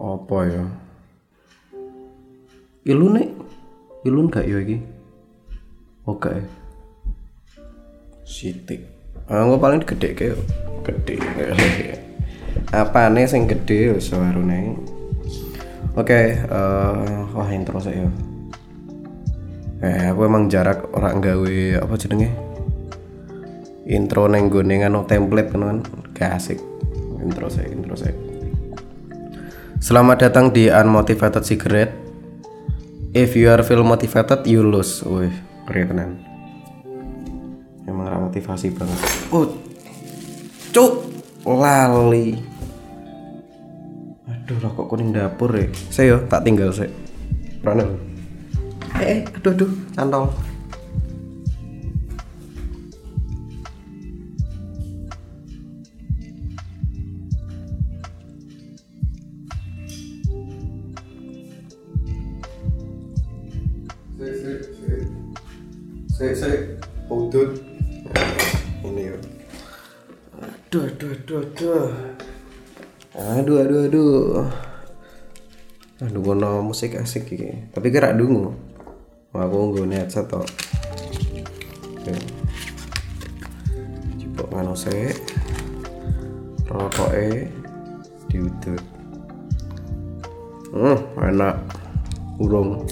Apa ya? Ilun nih. Ilun gak ya iki? Oke. Sitik. Ah, gua paling gede kayak gede. Apa nih sing gede suarane? Oke, eh wah intro saya. Eh, aku emang jarak orang gawe apa jenenge? Intro neng gue anu template kan gak asik. Intro saya, intro saya. Selamat datang di Unmotivated Cigarette. If you are feel motivated, you lose. Wih, keren tenan. Emang gak motivasi banget. Oh, cuk, lali. Aduh, rokok kuning dapur ya. Saya yo, tak tinggal saya. Rana. Eh, eh, aduh, aduh, cantol. Musik asik iki. Tapi kira dungu. Wah, aku nggone headset to. Oke. Cipok ngano sik. Rokoke diudut. Hmm, enak. Urung.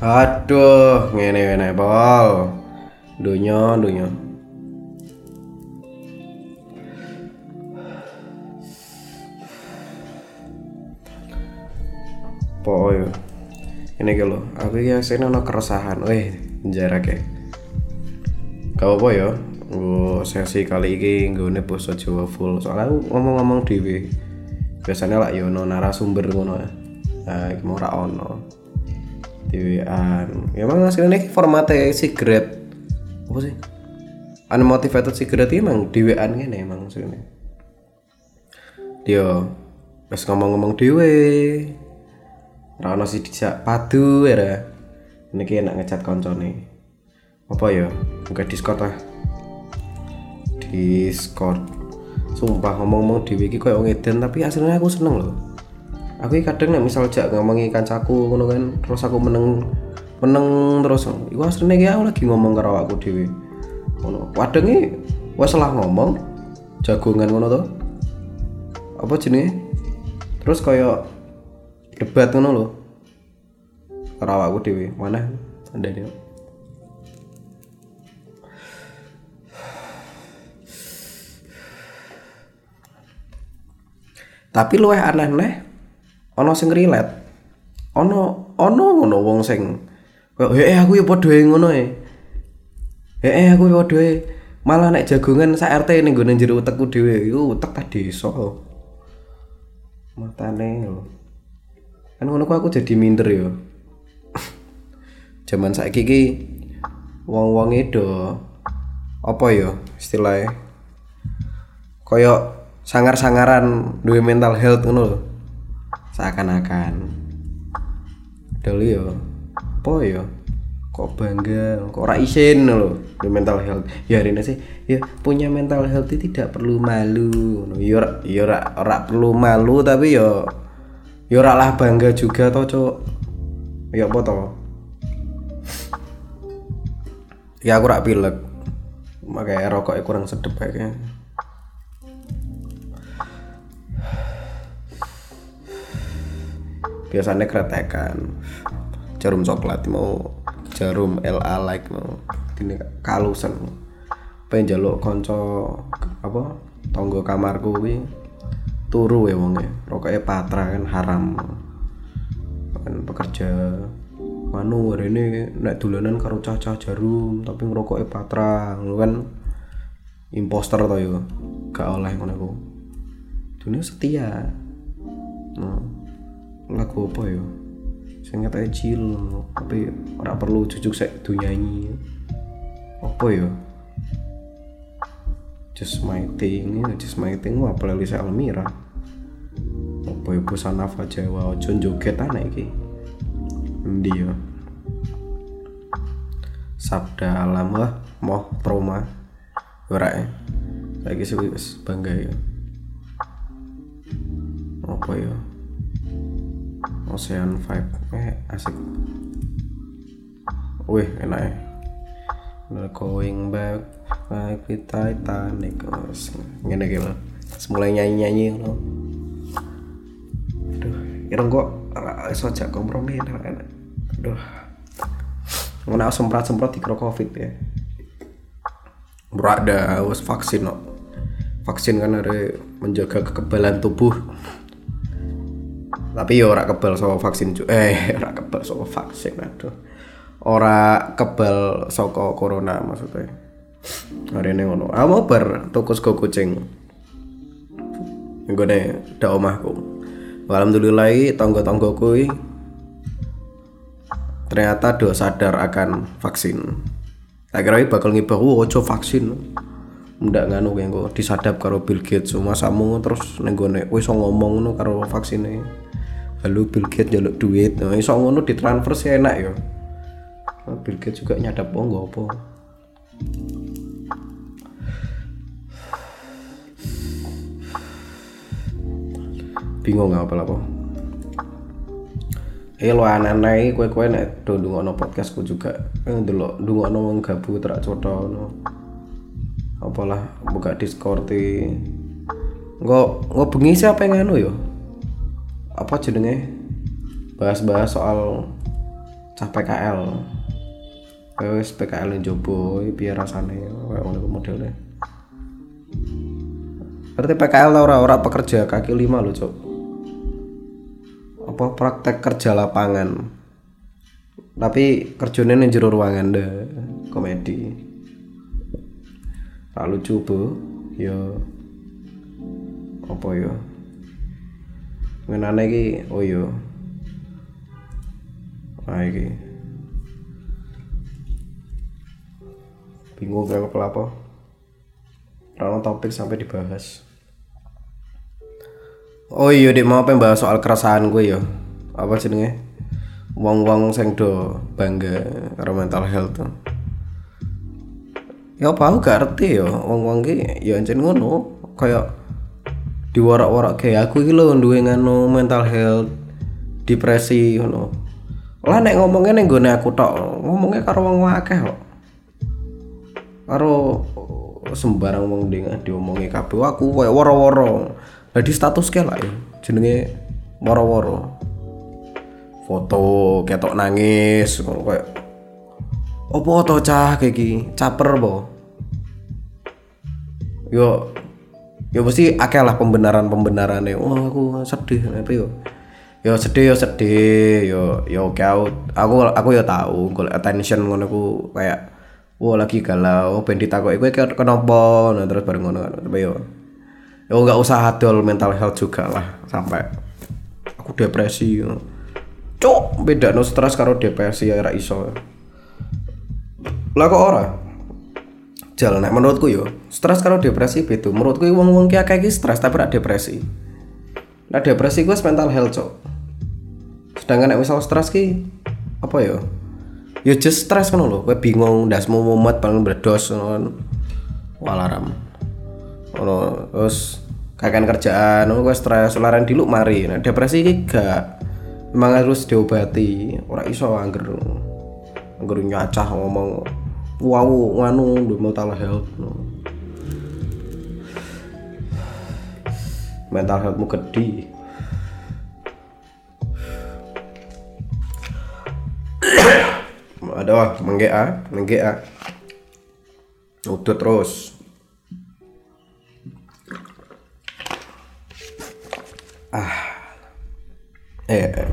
Aduh, ngene ngene bol. Dunya. Po yo. Ini lho, aku ya sing ono keresahan. Weh, jarak ya. Kau apa ya? Gue sesi kali ini gue basa Jawa full. Soalnya aku ngomong-ngomong dewe. Biasanya lah yo ono narasumber ngono. Nah, iki mau ono dewean ya emang hasilnya formatnya secret apa sih? Unmotivated ini emang dewean gini emang hasilnya dia pas ngomong-ngomong dewe rana si dijak padu ya ini kayak enak ngecat koncone. Apa ya? Buka discord lah discord. Sumpah ngomong-ngomong dewe ini kayak ngeden tapi hasilnya aku seneng loh aku kadang nek misal jak ngomongi kancaku kan terus aku meneng meneng terus. Iku asline ki aku lagi ngomong karo aku dhewe. Ngono. Kadang wes salah ngomong jagongan ngono to. Apa jenenge? Terus kaya debat ngono lho. Karo aku dhewe. Mana ada dia. Tapi luwih aneh-aneh ono sing relate. Ono ono ngono wong sing kaya eh aku ya padha ngono e eh aku ya padha malah nek jagongan sak RT ning gone jero utekku dhewe iku utek ta desa matane lho kan ngono aku jadi minder yo. Zaman saiki iki wong-wong do apa ya istilahnya? Kaya sangar-sangaran duwe mental health ngono seakan-akan. Dulu yo apa yo kok bangga? Kok ora isin lo di mental health. Ya ini sih ya punya mental health itu tidak perlu malu. Yo yo ora, perlu malu tapi yo yo ora lah bangga juga toh cok ya apa toh? Ya aku rak pilek. Makanya rokoknya kurang sedep kayaknya. Biasanya kretekan jarum coklat mau jarum LA like mau ini kalusan pengen jaluk konco apa tonggo kamarku wi turu ya wonge. Rokoknya patra kan haram. Kan pekerja manu hari ini naik dulanan karo caca jarum tapi ngerokoknya patra. Lu kan imposter tau ya gak oleh ngono aku dunia setia. Nah lagu apa ya saya nggak chill tapi ora perlu cucuk sek nyanyi apa ya? Just my thing just my thing wah playlist Almira apa ya busana Jawa ojo joget aneh iki. Ndi ya? Sabda alam wah moh trauma. Ora ya lagi sih bangga ya. Apa ya Ocean Vibe eh asik. Wih enak ya. We're going back like the Titanic. Iki lho mulai nyanyi-nyanyi ngono. Aduh ireng kok ora iso jak kompromi enak enak. Aduh. Ngono semprot-semprot di covid ya. Berada was vaksin no. vaksin kan ada menjaga kekebalan tubuh tapi ya ora kebal sama vaksin eh ora kebal sama vaksin aduh. Ora kebal saka corona maksudnya. Hari ini ngono. Mau ber tukus go kucing. Gue dah omahku. Alhamdulillah tonggo-tonggo kui ternyata do sadar akan vaksin. Tak kira bakal ngibah oh ojo vaksin. Ndak nganu yang gue disadap karo Bill Gates. Cuma samu terus nenggone wis ngomong ngono karo vaksinnya lalu Bill Gates jaluk duit. Nah iso ngono ditransfer sih enak ya. Bill Gates juga nyadap oh nggak apa. Bingung nggak apa apa. Eh lo aneh kue kue nek do dungono podcastku juga. Eh dulu dungono wong gabu terak coto no apalah buka discord nggak nggak bengi siapa yang nganu yo apa jenenge? Bahas-bahas soal cah PKL wes PKL yang jobo biar rasanya kayak ngono modelnya. Berarti PKL ora ora pekerja kaki lima lo cok apa praktek kerja lapangan? Tapi kerjanya nih jero ruangan deh komedi. Tak lucu bu. Yo. Apa yo ngenane iki oh yo ah iki. Bingung kayak apa Rano topik sampai dibahas. Oh iya dek mau pengen bahas soal keresahan gue ya. Apa jenenge? Wong-wong sing do bangga karo mental health. Tuh Ya apa aku gak ngerti ya. Wong-wong ki ya ancen ngono. Kayak Diwarak-warak kayak aku iki lho duwe nganu mental health Depresi ngono. Lah nek ngomongnya ning gone aku tok Ngomongnya karo wong akeh kok. Karo sembarang wong ding diomongi kabeh aku koyo woro-woro. Lah di status ke lah ya jenenge woro-woro. Foto ketok nangis ngono koyo. Opo to cah kayak caper bo yo yo mesti akeh lah pembenaran pembenarannya oh aku sedih apa yo? Yo sedih yo sedih yo yo oke aku aku aku yo tahu kalau attention ngono aku kayak wah lagi galau ben ditakoki kowe kenapa? Nah terus bareng ngono kan tapi yo? Yo nggak usah adol mental health juga lah sampai aku depresi yo. cok beda no stres karo depresi ya iso. Lah kok ora jalan. Nek menurutku yo stres karo depresi beda. Menurutku wong wong kayak kayak stres tapi rak depresi. Nah depresi gue mental health cok. Sedangkan nek misal stres ki apa yo? Ya just stres kan lo gue bingung dasmu mumet paling berdos kan. Walaram ono terus kakan kerjaan gue stres. Laran dilu mari. Nah depresi ki gak. Memang harus diobati. Ora iso angger. Angger nyacah ngomong wow nganu do mental health no. mental healthmu gede ada wah menggea menggea udah terus ah eh, eh.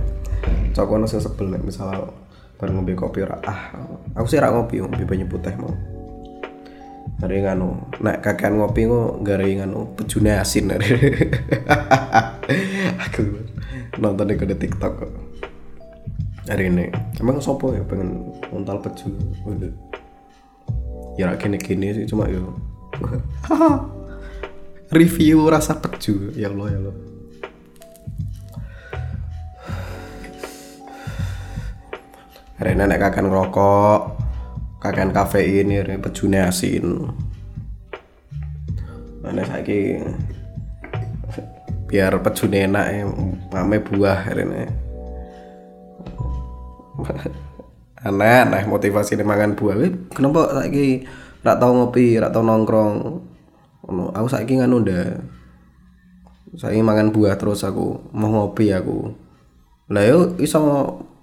cok ono sing sebel nek misal bareng ngombe kopi ora ah aku sih ora ngopi ngopi banyak putih mau hari nganu nek kakean ngopi ngo gara nganu pejune asin hari. Aku nonton di kode tiktok hari ini. Emang sopo ya pengen montal peju ya rak gini gini sih cuma yo. Review rasa peju ya Allah ya Allah ini nek kakan ngerokok kakean kafein ya pejune asin. Mana saiki biar pejune enak ya mame buah ini aneh aneh motivasi ini makan buah. Kenapa saiki rak tau ngopi rak tau nongkrong? Aku saiki nganu ndak saya mangan buah terus aku mau ngopi aku. Lah yo iso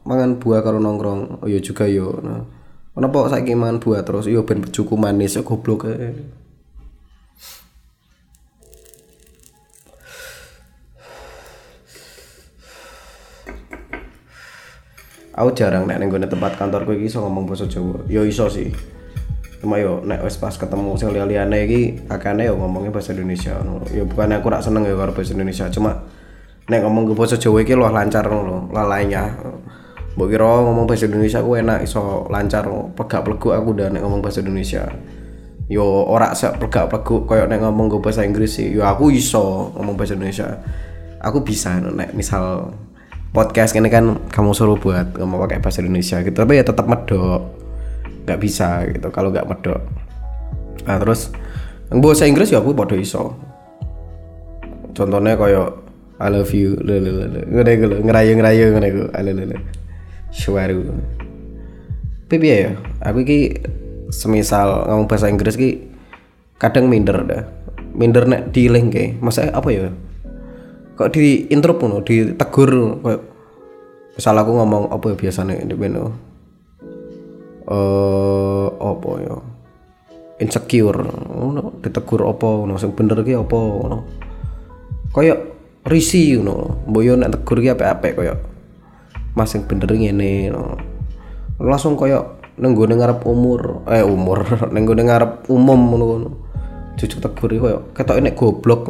mangan buah karo nongkrong. Oh yo juga yo nah. kenapa saiki mangan buah terus? Yo ben cukup manis yo goblok e. aku jarang nek ning tempat kantorku iki iso ngomong basa Jawa. Yo iso sih. Cuma yo nek wis pas ketemu sing liya-liyane iki akane yo ngomongnya bahasa Indonesia. Yo bukan aku rak seneng yo karo bahasa Indonesia. Cuma nek ngomong ke bahasa Jawa iki luwih lancar ngono lalainya mbok kira ngomong bahasa Indonesia aku enak iso lancar pegak pleguk aku udah nek ngomong bahasa Indonesia. Yo ora sak plegak pleguk koyo nek ngomong ke bahasa Inggris sih. Yo aku iso ngomong bahasa Indonesia. Aku bisa nek misal podcast ini kan kamu suruh buat ngomong pakai bahasa Indonesia gitu. Tapi ya tetap medok nggak bisa gitu kalau nggak medok nah terus bahasa Inggris ya aku pada iso. Contohnya kayak I love you le le le ngene iku ngerayu ngerayu ngene iku. Ale le suaru tapi ya? Aku ki semisal ngomong bahasa Inggris ki kadang minder dah. Minder nek di link masa apa ya? Kok di intro pun ditegur kok. Misal aku ngomong apa ya biasanya di beno eh apa ya? Insecure ngono. Ditegur apa ngono? Sing bener ki apa ngono? Koyo risi ngono. Mbok yo nek tegur ki apik-apik koyo mas sing bener ngene langsung koyo nang gone ngarep umur eh umur nang gone ngarep umum ngono cucuk tegur koyo ketok nek goblok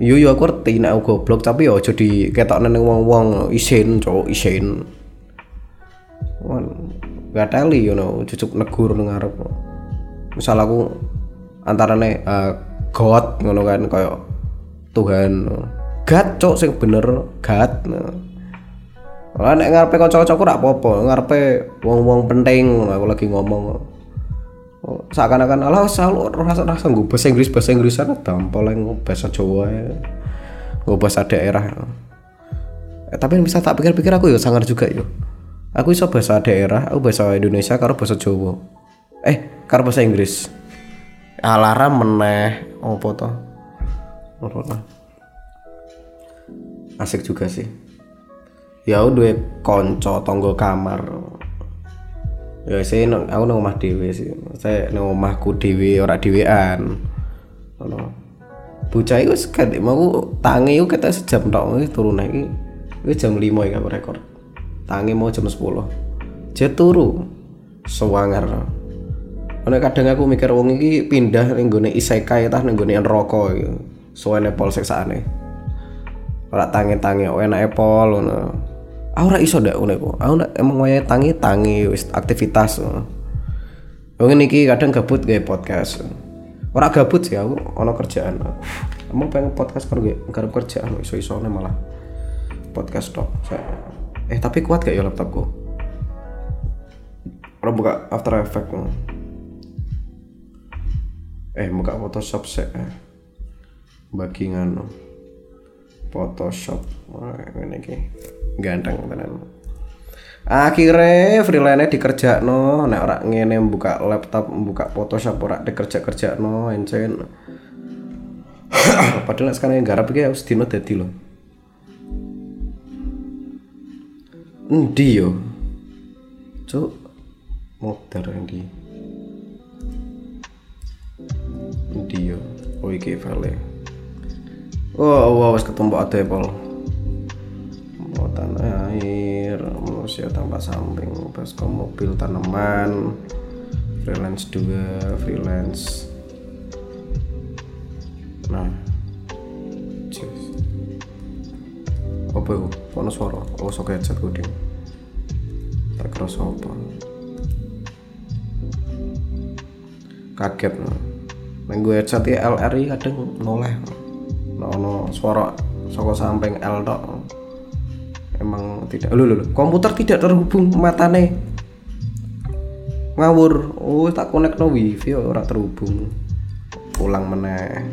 Yo yo aku ngerti nek aku goblok tapi yo aja diketokne ning wong-wong isin, cowok isin. Gak teli yo no, cucuk negur ngarep. Misal aku antarane uh, God ngono kan Tuhan. God cok sing bener God. Lah nek ngarepe kanca-kancaku ora apa-apa, ngarepe wong-wong penting aku lagi ngomong. Oh, seakan-akan Allah selalu rasa rasa gue bahasa Inggris bahasa Inggris sana tampol yang bahasa Jawa ya gue bahasa daerah. Eh, tapi bisa tak pikir-pikir aku ya sangar juga yo. Aku bisa bahasa daerah aku bahasa Indonesia karo bahasa Jawa. Eh karo bahasa Inggris. Alarm meneh apa to? Asik juga sih ya udah konco tonggo kamar. Ya saya aku nang omah dhewe sih saya nang omahku dhewe ora dhewean. Ngono. Bocah iku sekat mau tangi iku kata sejam tok. Turun iki. Iki jam 5 ya rekor. Tangi mau jam 10 je turu. Sewangar. Ono kadang aku mikir wong iki pindah ning gone isekai tah ning gone neraka iki. Suwene pol seksaane. Ora tangi-tangi enake pol ngono aku ora iso ndak ngono iku aku ndak emang wayahe tangi tangi wis aktivitas Wong iki kadang gabut gawe podcast. Ora gabut sih aku ono kerjaan. Emang pengen podcast karo karo kerjaan iso-isone malah podcast tok. Eh tapi kuat gak ya laptopku? Ora buka After Effects. Eh buka Photoshop sih. Eh. Bagi nganu. Photoshop. Wah, ini ganteng tenan. Akhirnya freelance dikerja no nek orang ngene buka laptop buka Photoshop ora dikerja kerja no encen padahal sekarang yang garap iki harus dino dadi lo endi yo? Cuk modar endi? Endi yo? Oh iki file. Oh wow wis ketemu ada Apple manusia tanpa samping baskom mobil tanaman freelance juga freelance nah Jeez. apa itu? Ono suara? Oh sok headset gue ding Tak kerasa apa Kaget no. Neng gue headset ya LRI kadang noleh Nah ono suara Soko samping L dok tidak. Lu, lu, komputer tidak terhubung matane. Ngawur. Oh tak connect no wifi ora terhubung. Pulang meneh.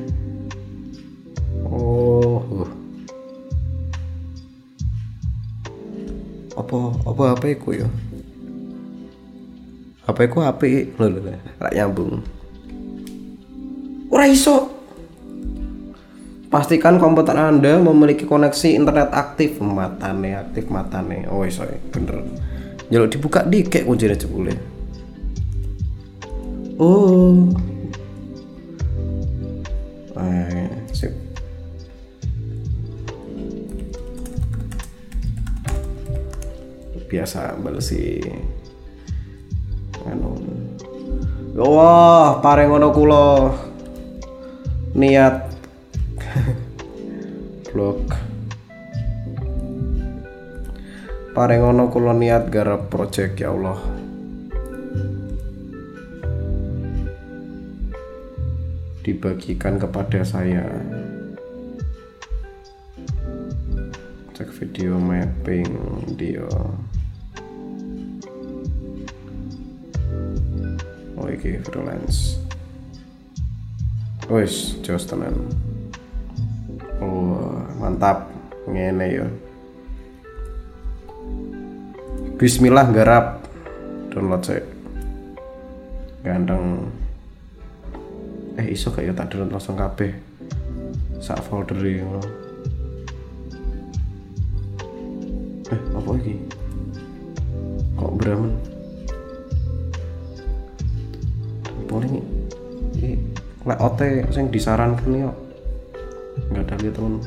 Oh uh. apa apa HP ku ya HP ku HP lho lho lho, rak nyambung. Ora iso pastikan komputer anda memiliki koneksi internet aktif. Matane aktif matane. Oh iso bener. Jaluk dibuka dikek kuncinya jebule oh. Eh, sip. Biasa balesi anu. Wah pareng ngono kula. Niat pareng ngono kula niat garap project ya Allah. Dibagikan kepada saya. Cek video mapping dia. Oh iki freelance. Wis jos tenan oh mantap. Ngene ya Bismillah garap. Download saya ganteng. Eh iso kayak tak download langsung kabeh? Sak folder ya eh apa lagi kok beramen paling ini lek ote sing disarankan yo. Nggak ada lihat temen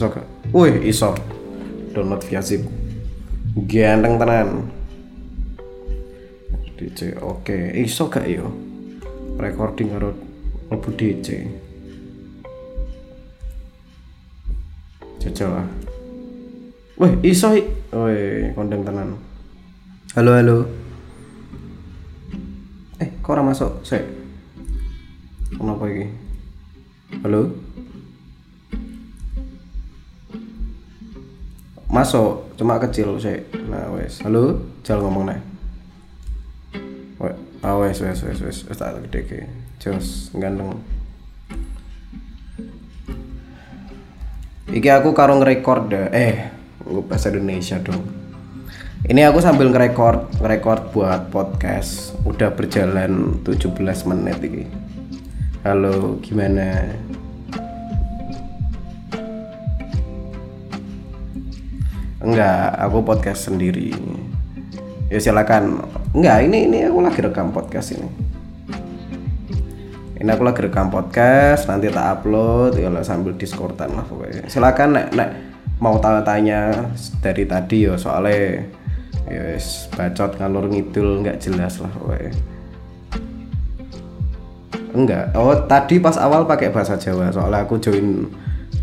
iso gak? Wih iso download via zip ganteng tenan DJ oke iso gak yo recording karo mlebu DJ jajal lah Wih, iso. Wih, kondeng tenan. Halo, halo. Eh, kok ora masuk? Sik. Kenapa iki? Halo? Masuk, cuma kecil sik. Nah, wes. Halo, jal ngomong nih. Wes, ah wes wes wes wes, wes tak gede ke. Jos, ganteng. Iki aku karo ngerekord eh gue bahasa Indonesia dong ini aku sambil ngerekord ngerekord buat podcast udah berjalan 17 menit ini halo gimana enggak aku podcast sendiri. Ya silakan. Enggak ini ini aku lagi rekam podcast ini. Ini aku lagi rekam podcast nanti tak upload ya sambil discordan lah pokoknya. Silakan nek nek mau tanya-tanya dari tadi ya soalnya ya yes, bacot ngalur ngidul nggak jelas lah pokoknya. Enggak. Oh tadi pas awal pakai bahasa Jawa soalnya aku join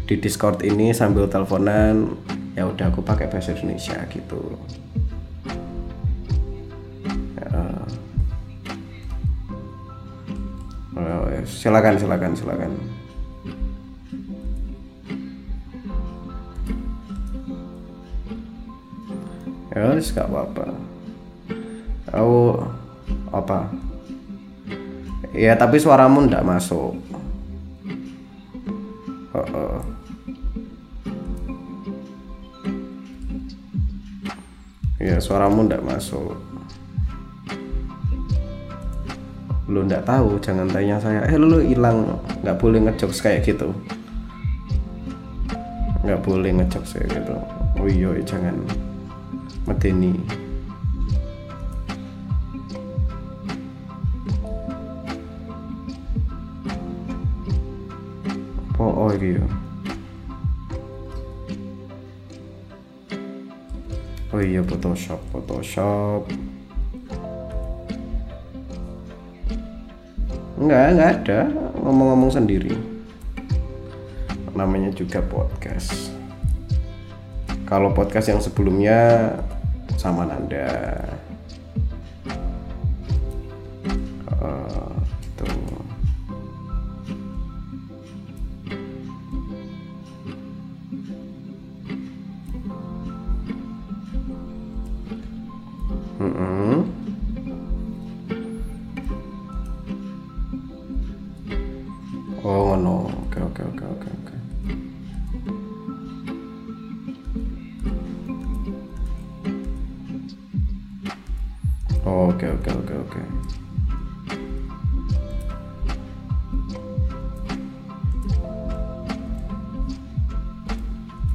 di Discord ini sambil teleponan ya udah aku pakai bahasa Indonesia gitu. Ya. Oh, silakan silakan silakan. Ya wis gak apa-apa. Aku apa? Ya tapi suaramu ndak masuk. Oh, oh. Ya suaramu ndak masuk. Lu ndak tahu jangan tanya saya. Eh lu hilang. Nggak boleh ngejokes kayak gitu. Nggak boleh ngejokes kayak gitu. Oh iya jangan. Medeni. Apa? Oh iki oh iya Photoshop Photoshop. Enggak enggak ada. Ngomong-ngomong sendiri. Namanya juga podcast. Kalau podcast yang sebelumnya sama Nanda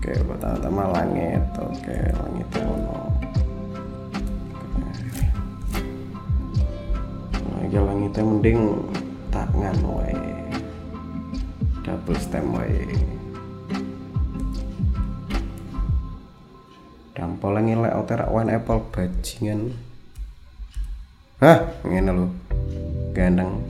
oke pertama-tama langit. Oke langit ono lagi langitnya mending tangan wae. Double stem wae. Dampol ngilek oterak wine apple bajingan. Hah? Ngene lho. Gandeng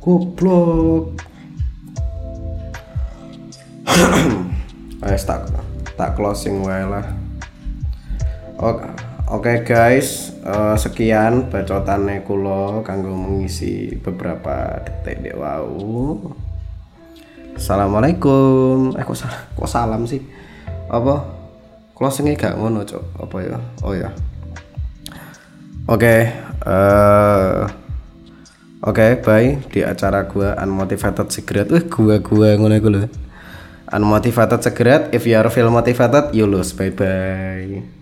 goblok Wes tak tak closing wae lah. Oke, oke guys, eh, sekian bacotane kula kanggo mengisi beberapa detik dek wau. Assalamualaikum. Eh kok salah, kok salam sih? Apa? Closingnya gak ngono, Cok. Apa ya? Oh ya. Oke, eh Oke, bye di acara gua Unmotivated Cigarette. Wih, gua gua ngono iku lho. Unmotivated Cigarette. If you are feel motivated, you lose. Bye bye.